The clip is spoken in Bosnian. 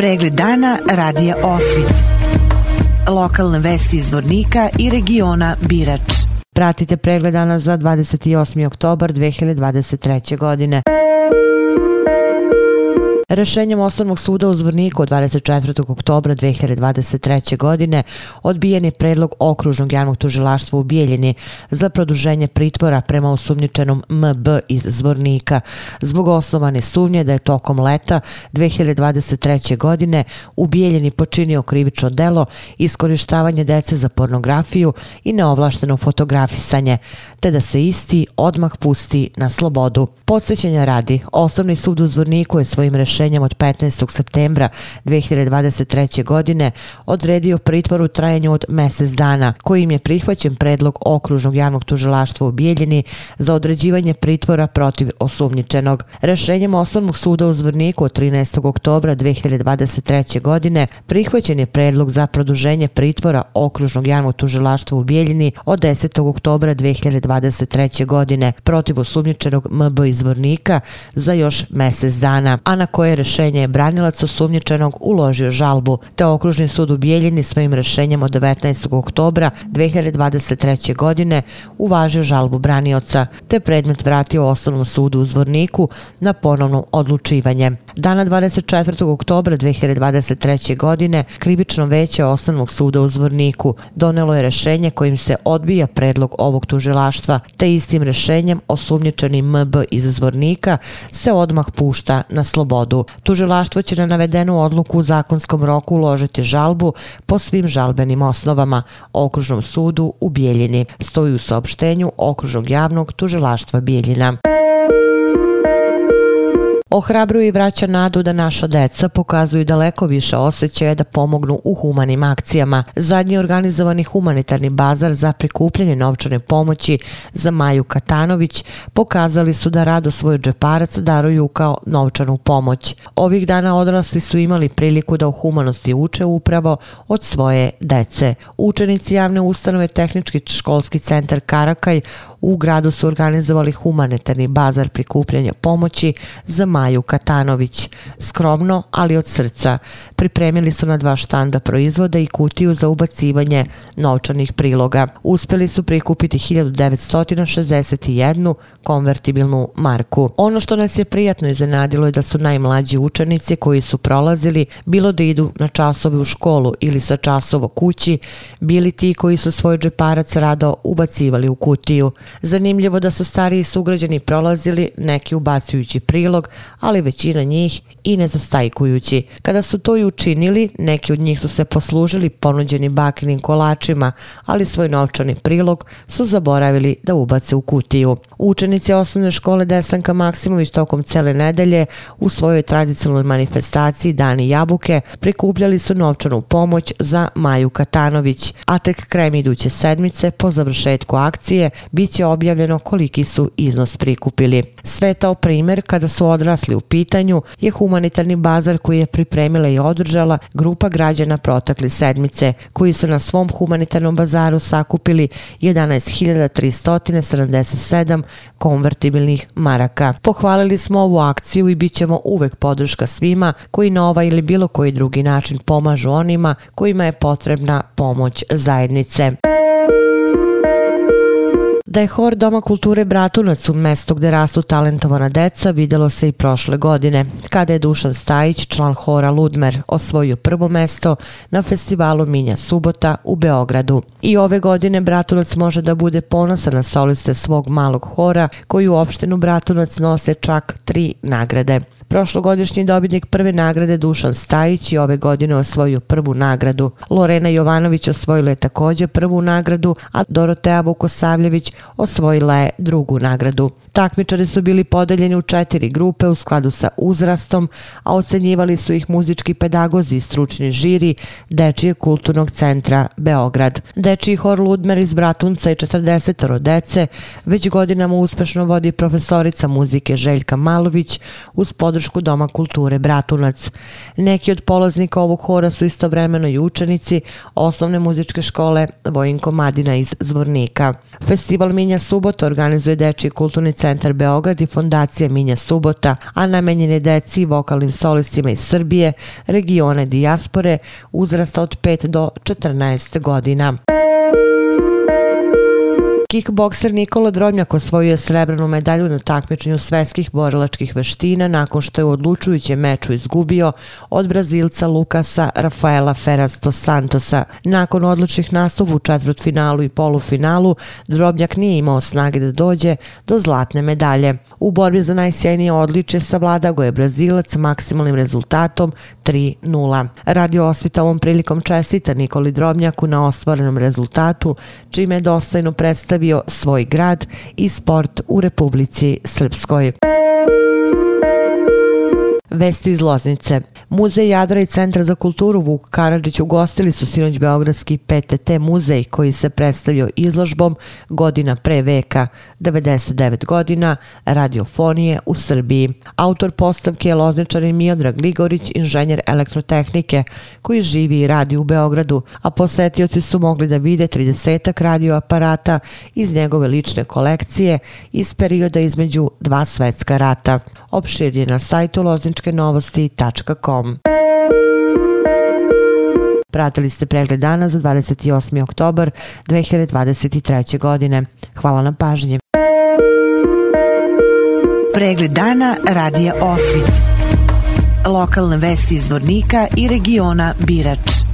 Pregled dana radija Osvit. Lokalne vesti iz Vornika i regiona Birač. Pratite pregled dana za 28. oktobar 2023. godine. Rešenjem Osnovnog suda u Zvorniku od 24. oktobra 2023. godine odbijen je predlog okružnog javnog tužilaštva u Bijeljini za produženje pritvora prema osumnjičenom MB iz Zvornika zbog osnovane sumnje da je tokom leta 2023. godine u Bijeljini počinio krivično delo iskorištavanje dece za pornografiju i neovlašteno fotografisanje, te da se isti odmah pusti na slobodu. Podsećanja radi, Osnovni sud u Zvorniku je svojim rešenjem rješenjem od 15. septembra 2023. godine odredio pritvor u trajanju od mjesec dana, kojim je prihvaćen predlog okružnog javnog tužilaštva u Bijeljini za određivanje pritvora protiv osumnjičenog. Rešenjem Osnovnog suda u Zvorniku od 13. oktobra 2023. godine prihvaćen je predlog za produženje pritvora okružnog javnog tužilaštva u Bijeljini od 10. oktobra 2023. godine protiv osumnjičenog MB iz Zvornika za još mjesec dana, a na koje rešenje je branilac osumnjičenog uložio žalbu, te okružni sud u Bijeljini svojim rešenjem od 19. oktobra 2023. godine uvažio žalbu branioca, te predmet vratio osnovnom sudu u Zvorniku na ponovno odlučivanje. Dana 24. oktobra 2023. godine krivično veće osnovnog suda u Zvorniku donelo je rešenje kojim se odbija predlog ovog tužilaštva, te istim rešenjem osumnjičeni MB iz Zvornika se odmah pušta na slobodu. Tužilaštvo će na navedenu odluku u zakonskom roku uložiti žalbu po svim žalbenim osnovama okružnom sudu u Bijeljini. Stoji u saopštenju okružnog javnog tužilaštva Bijeljina. Ohrabruju i vraća nadu da naša deca pokazuju daleko više osjećaja da pomognu u humanim akcijama. Zadnji organizovani humanitarni bazar za prikupljanje novčane pomoći za Maju Katanović pokazali su da rado svoj džeparac daruju kao novčanu pomoć. Ovih dana odrasli su imali priliku da u humanosti uče upravo od svoje dece. Učenici javne ustanove Tehnički školski centar Karakaj u gradu su organizovali humanitarni bazar prikupljanja pomoći za Maju Maju Katanović. Skromno, ali od srca. Pripremili su na dva štanda proizvoda i kutiju za ubacivanje novčanih priloga. Uspeli su prikupiti 1961 konvertibilnu marku. Ono što nas je prijatno iznenadilo je da su najmlađi učenici koji su prolazili, bilo da idu na časove u školu ili sa časovo kući, bili ti koji su svoj džeparac rado ubacivali u kutiju. Zanimljivo da su stariji sugrađani prolazili, neki ubacujući prilog, ali većina njih i ne zastajkujući. Kada su to i učinili, neki od njih su se poslužili ponuđeni bakinim kolačima, ali svoj novčani prilog su zaboravili da ubace u kutiju. Učenici osnovne škole Desanka Maksimović tokom cele nedelje u svojoj tradicionalnoj manifestaciji Dani Jabuke prikupljali su novčanu pomoć za Maju Katanović, a tek krajem iduće sedmice po završetku akcije bit će objavljeno koliki su iznos prikupili. Sve to primjer kada su odrasli u pitanju je humanitarni bazar koji je pripremila i održala grupa građana protekli sedmice koji su na svom humanitarnom bazaru sakupili 11.377 konvertibilnih maraka. Pohvalili smo ovu akciju i bit ćemo uvek podrška svima koji na ovaj ili bilo koji drugi način pomažu onima kojima je potrebna pomoć zajednice. Da je hor Doma kulture Bratunac u mesto gde rastu talentovana deca videlo se i prošle godine, kada je Dušan Stajić, član hora Ludmer, osvojio prvo mesto na festivalu Minja Subota u Beogradu. I ove godine Bratunac može da bude ponosan na soliste svog malog hora koji u opštinu Bratunac nose čak tri nagrade. Prošlogodišnji dobitnik prve nagrade Dušan Stajić i ove godine osvojio prvu nagradu. Lorena Jovanović osvojila je također prvu nagradu, a Dorotea Vukosavljević osvojila je drugu nagradu. Takmičari su bili podeljeni u četiri grupe u skladu sa uzrastom, a ocenjivali su ih muzički pedagozi i stručni žiri Dečije kulturnog centra Beograd. Dečiji hor Ludmer iz Bratunca i 40 dece već godinama uspešno vodi profesorica muzike Željka Malović uz podršku Doma kulture Bratunac. Neki od polaznika ovog hora su istovremeno i učenici osnovne muzičke škole Vojinko Madina iz Zvornika. Festival Minja Subota organizuje Dečiji kulturni centar Beograd i fondacija Minja Subota, a namenjen je deci i vokalnim solistima iz Srbije, regione dijaspore, uzrasta od 5 do 14 godina. Kickbokser Nikola Drobnjak osvojio je srebrnu medalju na takmičenju svetskih borilačkih veština nakon što je u odlučujućem meču izgubio od Brazilca Lukasa Rafaela Ferraz dos Santosa. Nakon odličnih nastupa u četvrtfinalu i polufinalu, Drobnjak nije imao snage da dođe do zlatne medalje. U borbi za najsjajnije odliče savlada go je Brazilac maksimalnim rezultatom 3-0. Radio Osvita ovom prilikom čestita Nikoli Drobnjaku na ostvarenom rezultatu, čime je dostajno predstavio predstavio svoj grad i sport u Republici Srpskoj. Vesti iz Loznice. Muzej Jadra i Centar za kulturu Vuk Karadžić ugostili su sinoć Beogradski PTT muzej koji se predstavio izložbom godina pre veka, 99 godina, radiofonije u Srbiji. Autor postavke je lozničarin Miodrag Ligorić, inženjer elektrotehnike, koji živi i radi u Beogradu, a posetioci su mogli da vide 30 radioaparata iz njegove lične kolekcije iz perioda između dva svetska rata. Opšir je na sajtu lozničkenovosti.com www.radiomaria.com Pratili ste pregled dana za 28. oktobar 2023. godine. Hvala na pažnje. Pregled dana radija Osvit. Lokalne vesti iz Vornika i regiona Birač.